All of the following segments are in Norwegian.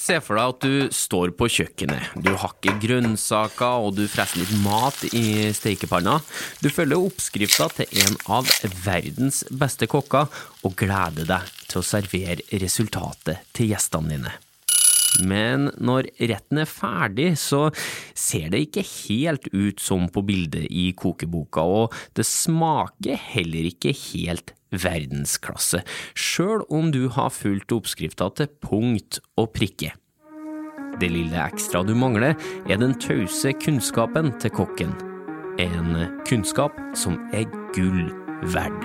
Se for deg at du står på kjøkkenet. Du hakker grønnsaker og du freser litt mat i steikepanna. Du følger oppskrifta til en av verdens beste kokker og gleder deg til å servere resultatet til gjestene dine. Men når retten er ferdig, så ser det ikke helt ut som på bildet i kokeboka, og det smaker heller ikke helt verdensklasse, sjøl om du har fulgt oppskrifta til punkt og prikke. Det lille ekstra du mangler, er den tause kunnskapen til kokken. En kunnskap som er gull verd.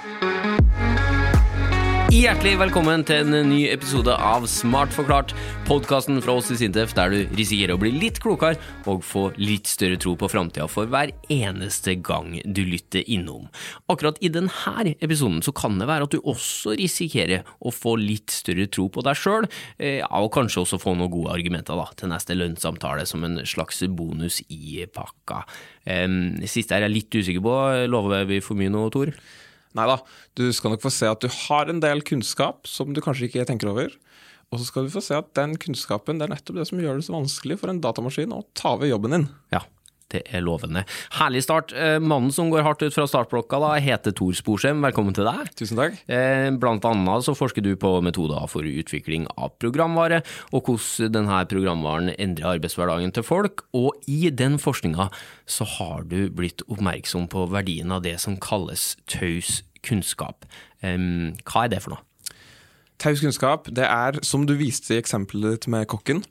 Hjertelig velkommen til en ny episode av Smart forklart, podkasten fra oss i Sintef der du risikerer å bli litt klokere og få litt større tro på framtida for hver eneste gang du lytter innom. Akkurat i denne episoden så kan det være at du også risikerer å få litt større tro på deg sjøl, og kanskje også få noen gode argumenter da, til neste lønnssamtale som en slags bonus i pakka. Siste er jeg litt usikker på, lover vi for mye nå, Tor? Nei da, du skal nok få se at du har en del kunnskap som du kanskje ikke tenker over. Og så skal du få se at den kunnskapen det er nettopp det som gjør det så vanskelig for en datamaskin å ta over jobben din. Ja, det er lovende. Herlig start. Mannen som går hardt ut fra startblokka, da, heter Tor Sporsem. Velkommen til deg. Tusen takk. Blant annet så forsker du på metoder for utvikling av programvare, og hvordan denne programvaren endrer arbeidshverdagen til folk. Og i den forskninga så har du blitt oppmerksom på verdien av det som kalles taus kunnskap. Hva er det for noe? Taus kunnskap, det er som du viste i eksempelet ditt med kokken.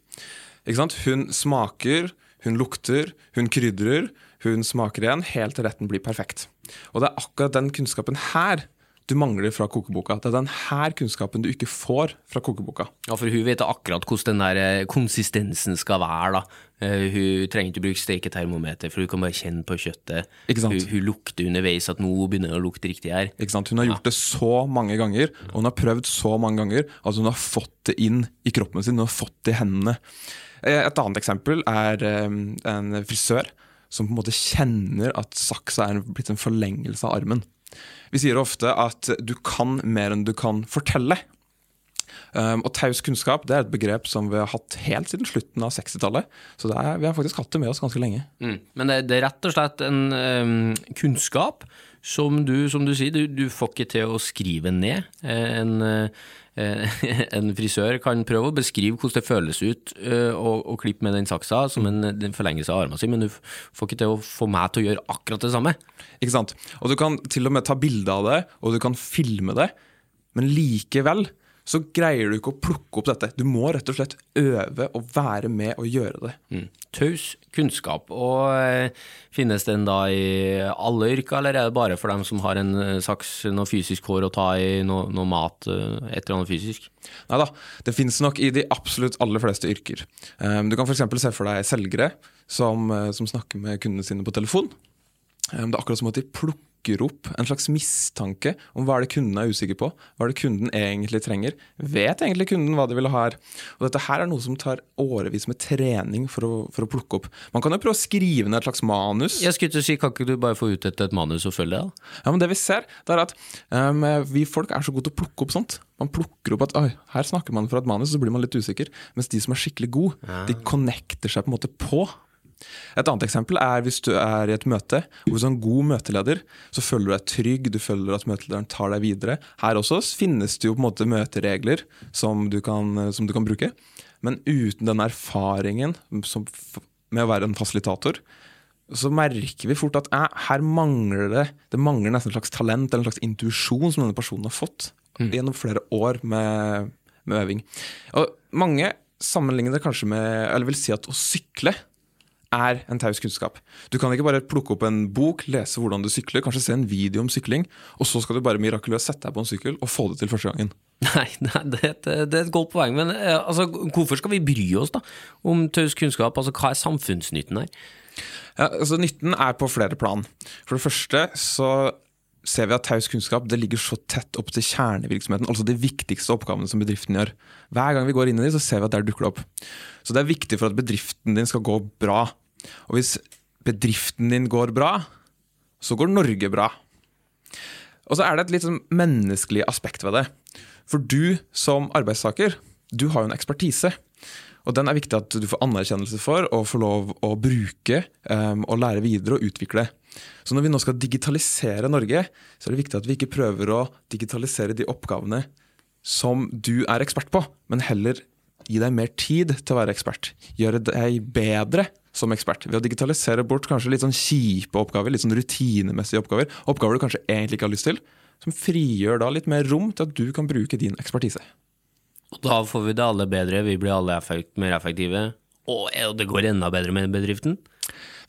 Hun smaker, hun lukter, hun krydrer, hun smaker igjen, helt til retten blir perfekt. Og det er akkurat den kunnskapen her du mangler fra kokeboka. Det er den her kunnskapen du ikke får fra kokeboka. Ja, for hun vet akkurat hvordan den der konsistensen skal være, da. Hun trenger ikke bruke steketermometer, for hun kan bare kjenne på kjøttet. Hun, hun lukter underveis at nå begynner det å lukte riktig her. Ikke sant? Hun har gjort det så mange ganger, og hun har prøvd så mange ganger at hun har fått det inn i kroppen sin, hun har fått det i hendene. Et annet eksempel er en frisør som på en måte kjenner at saksa er blitt en forlengelse av armen. Vi sier ofte at du kan mer enn du kan fortelle. Um, og taus kunnskap det er et begrep som vi har hatt helt siden slutten av 60-tallet. Så er, vi har faktisk hatt det med oss ganske lenge. Mm. Men det, det, er rett og slett en um, kunnskap som du, som du sier, du, du, får ikke til å skrive ned. En, en frisør kan prøve å beskrive hvordan det føles ut å klippe med den saksa som en, en forlengelse av armen sin, men du får ikke til å få meg til å gjøre akkurat det samme. Ikke sant. Og du kan til og med ta bilde av det, og du kan filme det, men likevel så greier du ikke å plukke opp dette. Du må rett og slett øve og være med og gjøre det. Mm. Taus kunnskap. Og eh, finnes den da i alle yrker, eller er det bare for dem som har en saks, noe fysisk hår å ta i, noe, noe mat, et eller annet fysisk? Nei da, det finnes nok i de absolutt aller fleste yrker. Um, du kan f.eks. se for deg selgere som, som snakker med kundene sine på telefon. Um, det er akkurat som at de plukker opp en slags mistanke om hva er det kunden er usikker på. Hva er det kunden egentlig trenger? Vet egentlig kunden hva de vil ha her? Og Dette her er noe som tar årevis med trening for å, for å plukke opp. Man kan jo prøve å skrive ned et slags manus. Jeg skulle til å si, Kan ikke du bare få ut et, et manus og følge det? da? Ja, men Det vi ser, det er at um, vi folk er så gode til å plukke opp sånt. Man plukker opp at her snakker man fra et manus, så blir man litt usikker. Mens de som er skikkelig gode, ja. de connecter seg på en måte på. Et annet eksempel er hvis du er i et møte, og hvis du er en god møteleder, så føler du deg trygg, du føler at møtelederen tar deg videre. Her også finnes det jo på en måte møteregler som du kan, som du kan bruke. Men uten den erfaringen som, med å være en fasilitator, så merker vi fort at eh, her mangler det Det mangler nesten et slags talent eller en slags intuisjon som denne personen har fått mm. gjennom flere år med, med øving. Og mange sammenligner det kanskje med Eller vil si at å sykle er en taus kunnskap. Du kan ikke bare plukke opp en bok, lese hvordan du sykler, kanskje se en video om sykling, og så skal du bare mirakuløst sette deg på en sykkel og få det til første gangen. Nei, nei det, er et, det, er et, godt poeng, men altså, hvorfor skal vi bry oss da om taus kunnskap? Altså, Hva er samfunnsnytten her? Ja, altså, nytten er på flere plan. For det første så ser vi at taus kunnskap det ligger så tett opp til kjernevirksomheten, altså de viktigste oppgavene som bedriften gjør. Hver gang vi går inn i dem, så ser vi at der dukker det opp. Så det er viktig for at bedriften din skal gå bra. Og hvis bedriften din går bra, så går Norge bra. Og så er det et litt sånn menneskelig aspekt ved det. For du som arbeidstaker, du har jo en ekspertise. Og den er viktig at du får anerkjennelse for og får lov å bruke um, og lære videre og utvikle. Så når vi nå skal digitalisere Norge, så er det viktig at vi ikke prøver å digitalisere de oppgavene som du er ekspert på, men heller gi deg mer tid til å være ekspert. Gjøre deg bedre som ekspert. Ved å digitalisere bort kanskje litt sånn kjipe oppgaver, litt sånn rutinemessige oppgaver. Oppgaver du kanskje egentlig ikke har lyst til. Som frigjør da litt mer rom til at du kan bruke din ekspertise. Og da får vi det alle bedre, vi blir alle effekt, mer effektive, og det går enda bedre med bedriften?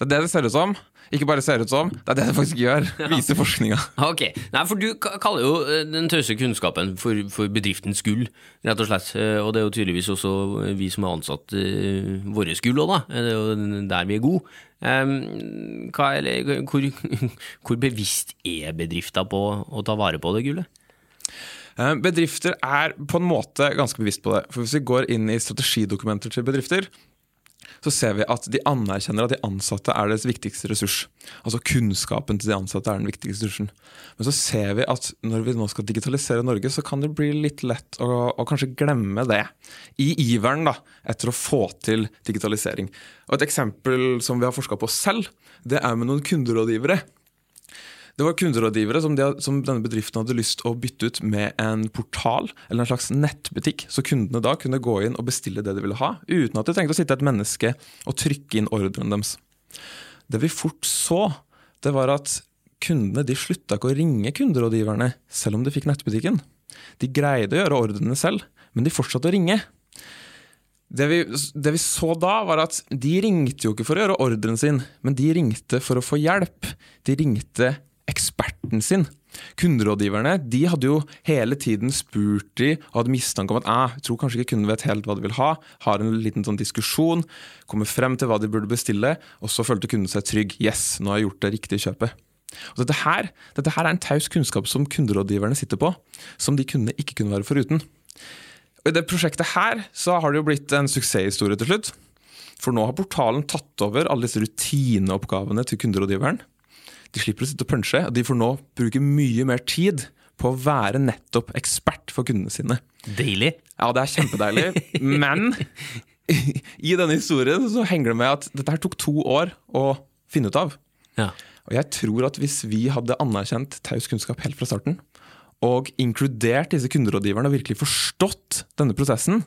Det er det det ser ut som. Ikke bare ser ut som, det er det det faktisk gjør, viser forskninga. Ok, Nei, for du kaller jo eh, den tause kunnskapen for, for, bedriftens gull, rett og slett. Eh, og det er jo tydeligvis også vi som er ansatt uh, våre gull òg, da. Det er jo der vi er gode. Hva, eller, hvor, hvor bevisst er bedrifta på å ta vare på det gullet? Bedrifter er på en måte ganske bevisst på det. For Hvis vi går inn i strategidokumenter til bedrifter, så ser vi at de anerkjenner at de ansatte er deres viktigste ressurs. Altså kunnskapen til de ansatte er den viktigste ressursen. Men så ser vi at når vi nå skal digitalisere Norge, så kan det bli litt lett å, å kanskje glemme det. I iveren da, etter å få til digitalisering. Og Et eksempel som vi har forska på selv, det er med noen kunderådgivere det var kunderådgivere som, de, som, denne bedriften hadde lyst å bytte ut med en portal eller en slags nettbutikk, så kundene da kunne gå inn og bestille det de ville ha, uten at de trengte å sitte et menneske og trykke inn ordren deres. Det vi fort så, det var at kundene de slutta ikke å ringe kunderådgiverne selv om de fikk nettbutikken. De greide å gjøre ordrene selv, men de fortsatte å ringe. Det vi, det vi, så da, var at de ringte jo ikke for å gjøre ordren sin, men de ringte for å få hjelp. De ringte eksperten sin. Kunderådgiverne de hadde jo hele tiden spurt de og hadde mistanke om at ah, jeg tror kanskje ikke kunden vet helt hva de vil ha, har en liten sånn diskusjon, kommer frem til hva de burde bestille, og så følte kunden seg trygg. Yes, nå har jeg gjort det riktige kjøpet. Og dette her, dette her er en taus kunnskap som kunderådgiverne sitter på, som de kundene ikke kunne være foruten. I det prosjektet her så har det jo blitt en suksesshistorie til slutt. For nå har portalen tatt over alle disse rutineoppgavene til kunderådgiveren. De slipper å sitte og punche, og de får nå bruke mye mer tid på å være nettopp ekspert for kundene sine. Deilig. Ja, det er kjempedeilig. Men i denne historien så henger det med at dette her tok to år å finne ut av. Ja. Og jeg tror at hvis vi hadde anerkjent taus kunnskap helt fra starten, og inkludert disse kunderådgiverne og virkelig forstått denne prosessen,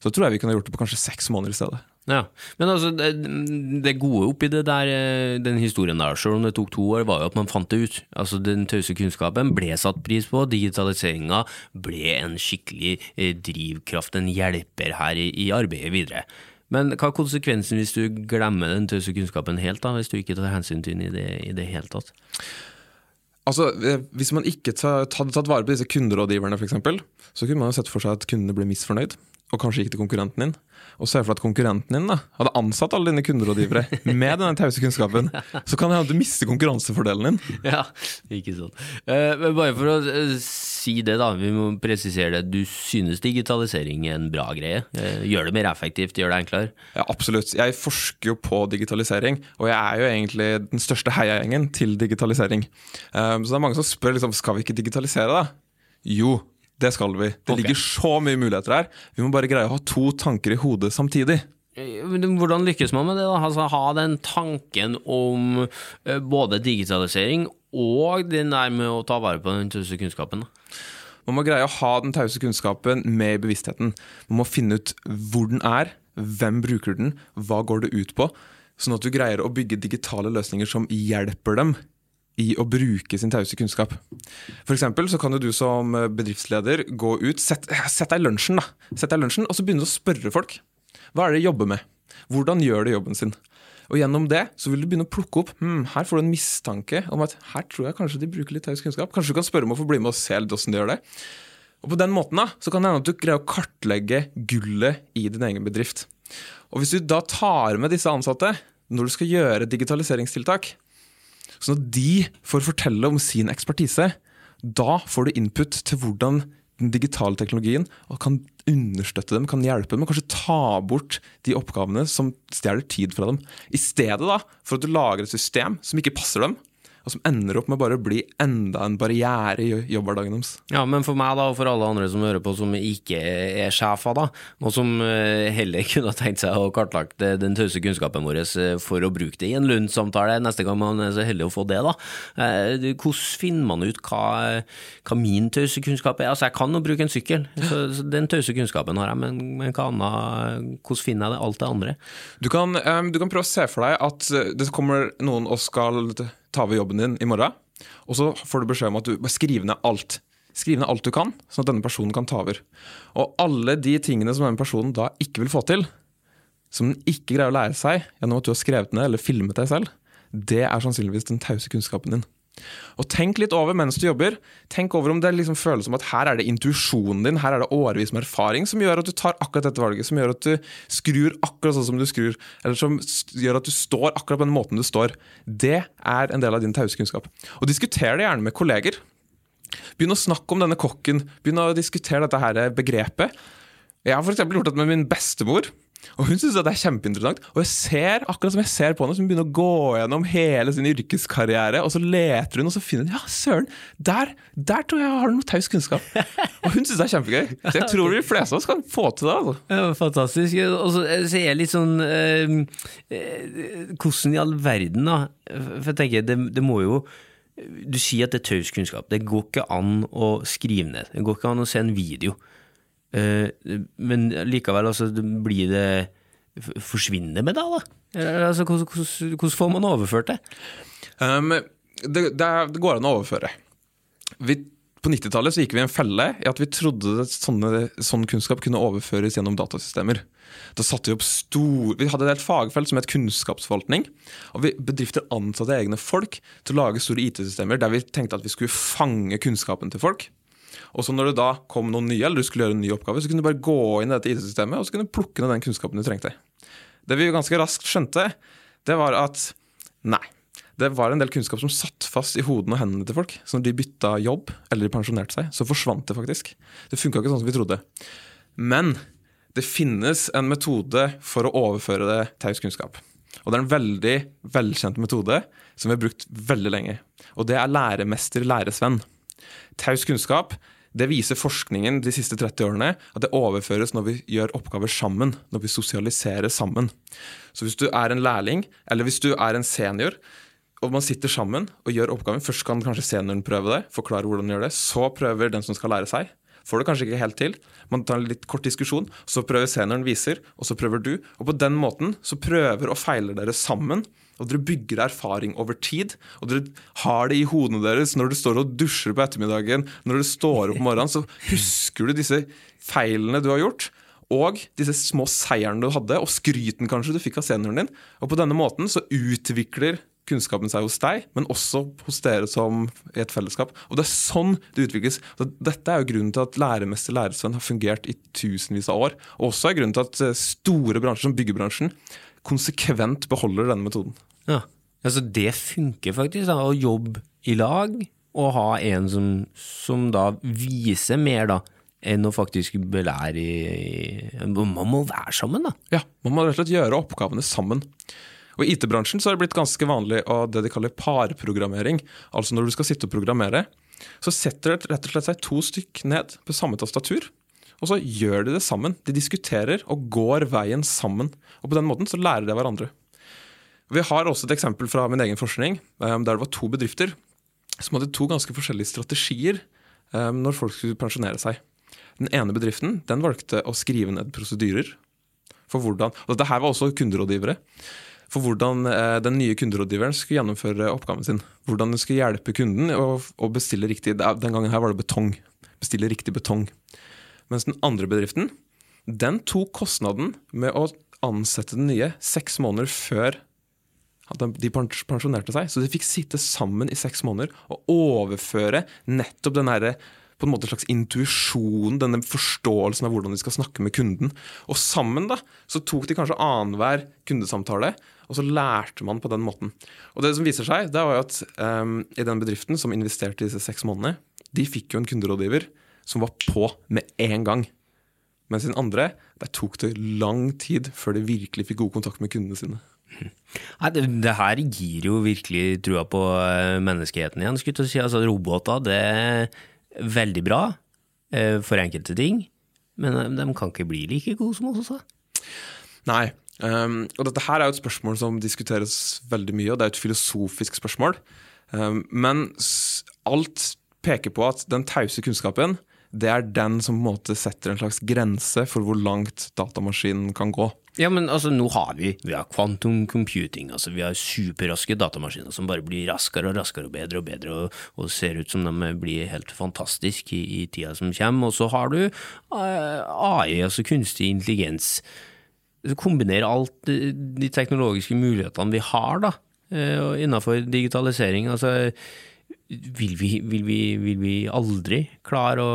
så tror jeg vi kunne gjort det på kanskje seks måneder i stedet. Ja, Men altså, det, det gode oppi det der, eh, den historien der, selv om det tok to år, var jo at man fant det ut. Altså, Den tause kunnskapen ble satt pris på, digitaliseringa ble en skikkelig eh, drivkraft, en hjelper her i, i arbeidet videre. Men hva er konsekvensen hvis du glemmer den tause kunnskapen helt, da, hvis du ikke tar hensyn til den i det, i det hele tatt? Altså, eh, Hvis man ikke hadde tatt vare på disse kunderådgiverne, f.eks., så kunne man jo sett for seg at kundene ble misfornøyd, og kanskje gikk til konkurrenten din. Og se for deg at konkurrenten din da, hadde ansatt alle dine kunderådgivere med denne tause kunnskapen. Så kan det hende at du mister konkurransefordelen din. Ja, ikke sant. Uh, men bare for å uh, si det, da. Vi må presisere det. Du synes digitalisering er en bra greie? Uh, gjør det mer effektivt? Gjør det enklere? Ja, absolutt. Jeg forsker jo på digitalisering, og jeg er jo egentlig den største heiagjengen til digitalisering. så det er mange som spør liksom, skal vi ikke digitalisere, da? Jo, det skal vi. Det okay. ligger så mye muligheter her. Vi må bare greie å ha to tanker i hodet samtidig. Eh, hvordan lykkes man med det? da? Altså, ha den tanken om uh, både digitalisering og den der med å ta vare på den tause kunnskapen? Da. Man må greie å ha den tause kunnskapen med i bevisstheten. Man må finne ut hvor den er, hvem bruker den, hva går det ut på? Sånn at du greier å bygge digitale løsninger som hjelper dem i å bruke sin tause kunnskap. For så kan du som bedriftsleder gå ut, sett, sett deg lunsjen, da. Sett deg lunsjen, og så begynne å spørre folk. Hva er det de jobber med? Hvordan gjør de jobben sin? Og gjennom det så vil du begynne å plukke opp hmm, her får du en mistanke om at her tror jeg kanskje de bruker litt taus kunnskap. Kanskje du kan spørre om å få bli med og se litt hvordan de gjør det. Og på den måten da, så kan det hende at du greier å kartlegge gullet i din egen bedrift. Og hvis du da tar med disse ansatte når du skal gjøre digitaliseringstiltak, Sånn at de får fortelle om sin ekspertise. Da får du input til hvordan den digitale teknologien kan understøtte dem, kan hjelpe dem, og kanskje ta bort de oppgavene som stjeler tid fra dem. I stedet da, for at du lager et system som ikke passer dem, og som ender opp med bare å bli enda en barriere i jobbhverdagen deres. Ja, men for meg da, og for alle andre som hører på som ikke er sjefer, da, og som eh, heller kunne tenkt seg å kartlagt eh, den tause kunnskapen vår eh, for å bruke det i en Lund-samtale neste gang man er så heldig å få det, da. Hvordan finner man ut hva, hva min tause kunnskap er? Altså, jeg kan jo bruke en sykkel, så, så den tause kunnskapen har jeg, men, men hva annet, hvordan finner jeg det, alt det andre? Du kan, um, du kan prøve å se for deg at det kommer noen og skal ta over jobben din i morgen. Og så får du beskjed om at du bare skriver ned alt. Skriv ned alt du kan, sånn at denne personen kan ta over. Og alle de tingene som denne personen da ikke vil få til, som den ikke greier å lære seg gjennom at du har skrevet ned eller filmet deg selv, det er sannsynligvis den tause kunnskapen din. Og Tenk litt over mens du jobber. Tenk over om det liksom føles som at her er det intuisjonen din, her er det årevis med erfaring som gjør at du tar akkurat dette valget, som gjør at du skrur akkurat sånn som du skrur, eller som gjør at du står akkurat på den måten du står. Det er en del av din tause kunnskap. Og diskuter det gjerne med kolleger. Begynn å snakke om denne kokken, begynn å diskutere dette her begrepet. Jeg har for gjort det med min bestemor. Og Hun syns det er kjempeinteressant. Og jeg ser akkurat som jeg ser på henne, som begynner å gå gjennom hele sin yrkeskarriere, og så leter hun, og så finner hun Ja, søren! Der, der tror jeg jeg har noe taus kunnskap. Og hun syns det er kjempegøy. Så jeg tror de fleste av oss kan få til det. altså. Ja, fantastisk. Og så ser jeg litt sånn eh, eh, Hvordan i all verden, da? For jeg tenker, det, det må jo Du sier at det er taus kunnskap. Det går ikke an å skrive ned. Det går ikke an å se en video. Eh, men likevel, altså, blir det Forsvinner med deg, da? Altså, hvordan, får man overført det? Um, det, det, det, går an å overføre. Vi, på 90-tallet gikk vi i en felle i at vi trodde at sånne, sånn kunnskap kunne overføres gjennom datasystemer. Da satte Vi opp stor, vi hadde et helt fagfelt som het kunnskapsforvaltning. og vi Bedrifter ansatte egne folk til å lage store IT-systemer der vi tenkte at vi skulle fange kunnskapen til folk og så når det da kom noen nye, eller du skulle gjøre en ny oppgave, så kunne du bare gå inn i dette IT-systemet og så kunne du plukke ned den kunnskapen du trengte. Det vi ganske raskt skjønte, det var at nei. Det var en del kunnskap som satt fast i hodene og hendene til folk. Så når de bytta jobb, eller de pensjonerte seg, så forsvant det faktisk. Det funka ikke sånn som vi trodde. Men det finnes en metode for å overføre det taus kunnskap. Og det er en veldig velkjent metode som vi har brukt veldig lenge. Og det er læremester-læresvenn. Taus kunnskap det viser forskningen de siste 30 årene at det overføres når vi gjør oppgaver sammen. Når vi sosialiserer sammen. Så hvis du er en lærling, eller hvis du er en senior, og man sitter sammen og gjør oppgaven Først kan kanskje senioren prøve det, forklare hvordan man gjør det. Så prøver den som skal lære seg. Får det kanskje ikke helt til. Man tar en litt kort diskusjon, så prøver senioren viser, og så prøver du. Og på den måten så prøver og feiler dere sammen og dere bygger erfaring over tid. Og dere har det i hodene deres når du står og dusjer på ettermiddagen, når du står opp om morgenen, så husker du disse feilene du har gjort. Og disse små seierne du hadde, og skryten kanskje du fikk av senioren din. Og på denne måten så utvikler kunnskapen seg hos deg, men også hos dere som i et fellesskap. Og det er sånn det utvikles. Dette er jo grunnen til at læremester læresvenn har fungert i tusenvis av år. Og også er grunnen til at eh, store bransjer som byggebransjen konsekvent beholder denne metoden. Ja, altså Det funker faktisk, da, å jobbe i lag og ha en som, som da viser mer, da, enn å faktisk belære i Man må være sammen, da. Ja, man må rett og slett gjøre oppgavene sammen. Og I IT-bransjen så er det blitt ganske vanlig å det de kaller parprogrammering. Altså når du skal sitte og programmere, så setter det rett og slett seg to stykk ned på samme tastatur. Og så gjør de det sammen. De diskuterer og går veien sammen. Og på den måten så lærer de hverandre. Vi har også et eksempel fra min egen forskning, um, der det var to bedrifter som hadde to ganske forskjellige strategier um, når folk skulle pensjonere seg. Den ene bedriften den valgte å skrive ned prosedyrer for hvordan og Dette her var også kunderådgivere. For hvordan eh, den nye kunderådgiveren skulle gjennomføre oppgaven sin. Hvordan den skulle hjelpe kunden å bestille riktig Den gangen her var det betong. Bestille riktig betong. Mens den andre bedriften den tok kostnaden med å ansette den nye seks måneder før de pensjonerte seg. Så de fikk sitte sammen i seks måneder og overføre nettopp den på en måte slags intuisjon, denne forståelsen av hvordan de skal snakke med kunden. Og sammen da, så tok de kanskje annenhver kundesamtale, og så lærte man på den måten. Og det som viser seg, det var jo at um, i den bedriften som investerte i disse seks månedene, de fikk jo en kunderådgiver som var på med en gang. Mens den andre, der tok det lang tid før de virkelig fikk god kontakt med kundene sine. Nei, det, det, her gir jo virkelig trua på eh, menneskeheten igjen. skulle si. Altså, roboter det er veldig bra eh, for enkelte ting, men eh, de kan ikke bli like gode som oss også. Nei, um, og dette her er jo et spørsmål som diskuteres veldig mye, og det er et filosofisk spørsmål. Um, men alt peker på at den tause kunnskapen det er den som på en måte setter en slags grense for hvor langt datamaskinen kan gå. Ja, men altså, nå har vi vi har quantum computing. altså Vi har superraske datamaskiner som bare blir raskere og raskere og bedre og bedre, og, og ser ut som de blir helt fantastiske i, i tida som kommer. Og så har du eh, AI, altså kunstig intelligens. Kombinere alt de teknologiske mulighetene vi har da, uh, innenfor digitalisering. altså vil vi, vil vi, vil vi aldri klare å,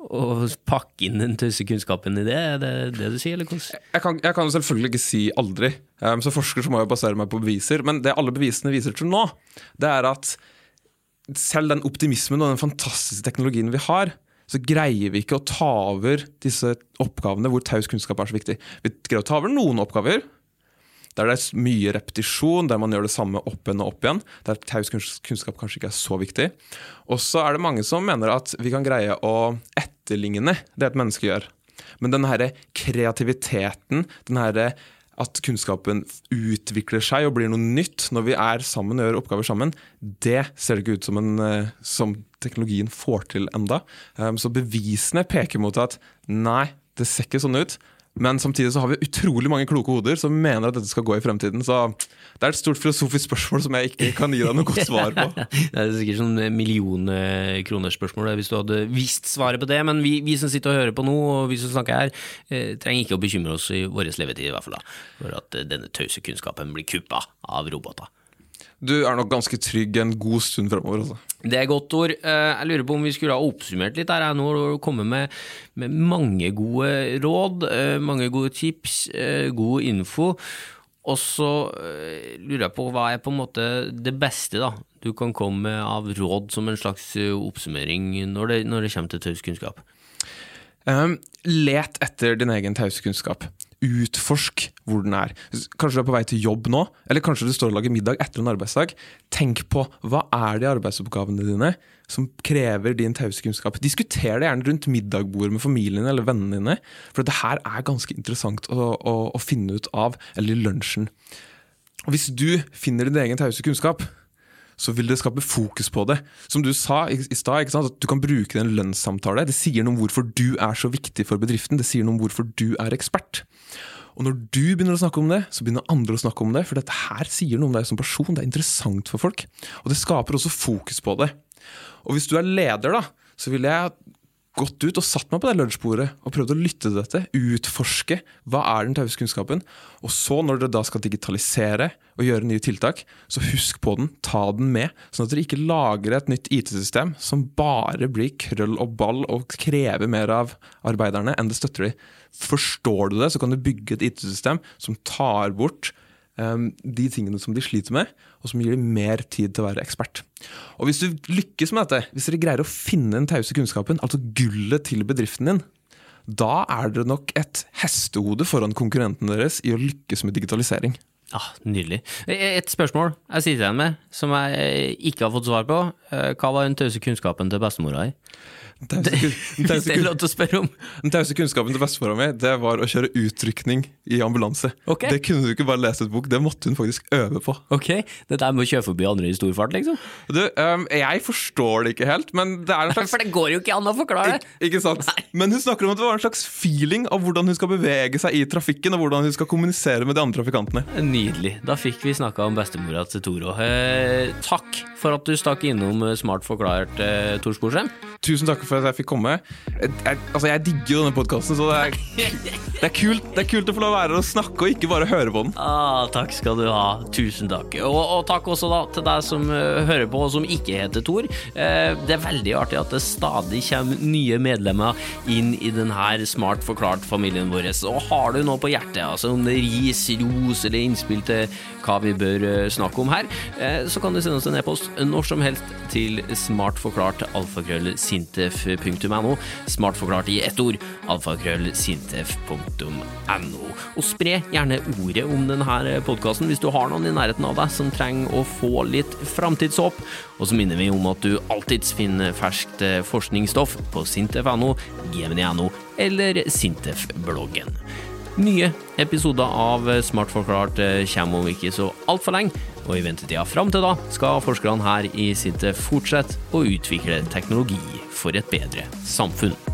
å pakke inn den tøyse kunnskapen i det? Er det det du sier, eller? Jeg kan, jeg kan selvfølgelig ikke si aldri. Um, som forsker så må jeg basere meg på beviser. Men det alle bevisene viser til nå, det er at selv den optimismen og den fantastiske teknologien vi har, så greier vi ikke å ta over disse oppgavene hvor taus kunnskap er så viktig. Vi greier å ta over noen oppgaver, der det er mye repetisjon, der man gjør det samme opp igjen og opp igjen. Der taus kunnskap kanskje ikke er så viktig. Og så er det mange som mener at vi kan greie å etterligne det et menneske gjør. Men den herre kreativiteten, den herre at kunnskapen utvikler seg og blir noe nytt når vi er sammen og gjør oppgaver sammen, det ser det ikke ut som, en, eh, som teknologien får til enda. Um, så bevisene peker mot at nei, det ser ikke sånn ut. Men samtidig så har vi utrolig mange kloke hoder som mener at dette skal gå i fremtiden. Så det er et stort filosofisk spørsmål som jeg ikke kan gi deg noe godt svar på. det er sikkert sånn millionkronerspørsmål hvis du hadde visst svaret på det. Men vi, vi, som sitter og hører på nå, og vi som snakker her, eh, trenger ikke å bekymre oss i vår levetid i hvert fall da, for at eh, denne tause kunnskapen blir kuppa av roboter. Du er nok ganske trygg en god stund fremover. Også. Det er godt ord. Eh, jeg lurer på om vi skulle ha oppsummert litt her. Nå har kommet med, med, mange gode råd, eh, mange gode tips, eh, god info. Og så lurer jeg på hva er på en måte det beste da, du kan komme med av råd som en slags oppsummering når det, når det kommer til taus kunnskap? Um, let etter din egen tause kunnskap. Utforsk hvor den er. Kanskje du er på vei til jobb nå, eller kanskje du står og lager middag etter en arbeidsdag. Tenk på hva er de arbeidsoppgavene dine som krever din tause kunnskap. Diskuter det gjerne rundt middagbordet med familien eller vennene dine, for det her er ganske interessant å, å, å finne ut av, eller i lunsjen. Hvis du finner din egen tause kunnskap, så vil det skape fokus på det. Som du sa i, i stad, du kan bruke det i en lønnssamtale. Det sier noe om hvorfor du er så viktig for bedriften. Det sier noe om hvorfor du er ekspert. Og når du begynner å snakke om det, så begynner andre å snakke om det. For dette her sier noe om deg som person. Det er interessant for folk. Og det skaper også fokus på det. Og hvis du er leder, da, så vil jeg gått ut og satt meg på det lunsjbordet og prøvd å lytte til dette. Utforske hva er den tause kunnskapen. Og så, når dere da skal digitalisere og gjøre nye tiltak, så husk på den, ta den med. Sånn at dere ikke lager et nytt IT-system som bare blir krøll og ball og krever mer av arbeiderne enn det støtter de. Forstår du det, så kan du bygge et IT-system som tar bort um, de tingene som de sliter med, og som gir dem mer tid til å være ekspert. Og Hvis du lykkes med dette, hvis dere greier å finne den tause kunnskapen, altså gullet til bedriften din, da er dere nok et hestehode foran konkurrentene deres i å lykkes med digitalisering. Ah, Nydelig. Et spørsmål jeg sitter igjen med, som jeg ikke har fått svar på. Eh, hva var den tause kunnskapen til bestemora di? Den tause, tause kunnskapen til bestemora mi det var å kjøre utrykning i ambulanse. Okay. Det kunne du ikke bare lese et bok, det måtte hun faktisk øve på. Ok, Det der med å kjøre forbi andre i stor fart, liksom? Du, um, Jeg forstår det ikke helt, men det er en slags For det går jo ikke an å forklare det! Ik ikke sant? Nei. Men hun snakker om at det var en slags feeling av hvordan hun skal bevege seg i trafikken, og hvordan hun skal kommunisere med de andre trafikantene. Ny Nydelig. Da fikk vi snakka om bestemora til Toro. Eh, takk for at du stakk innom eh, Smart forklart, eh, Tor Sporsem. Tusen takk for at jeg fikk komme. Jeg, jeg, altså, jeg digger jo denne podkasten, så det er, det, er kult, det er kult å få lov å være her og snakke, og ikke bare høre på den. Ah, takk skal du ha. Tusen takk. Og, og takk også da til deg som uh, hører på, og som ikke heter Tor. Uh, det er veldig artig at det stadig kommer nye medlemmer inn i denne Smart forklart-familien vår. Og har du noe på hjertet, altså om det er ris, ros eller innspill til hva vi bør uh, snakke om her, så kan du sende oss en e-post når som helst til smartforklart alfakrøllsintef.no. Smartforklart i ett ord. alfakrøllsintef.no. Og spre gjerne ordet om denne podkasten hvis du har noen i nærheten av deg som trenger å få litt framtidshåp. Og så minner vi om at du alltids finner ferskt forskningsstoff på sintef.no, gmn.no eller Sintef-bloggen. Nye episoder av Smart forklart kommer om ikke så altfor lenge, og i ventetida fram til da skal forskerne her i Sintef fortsette å utvikle teknologi for et bedre samfunn.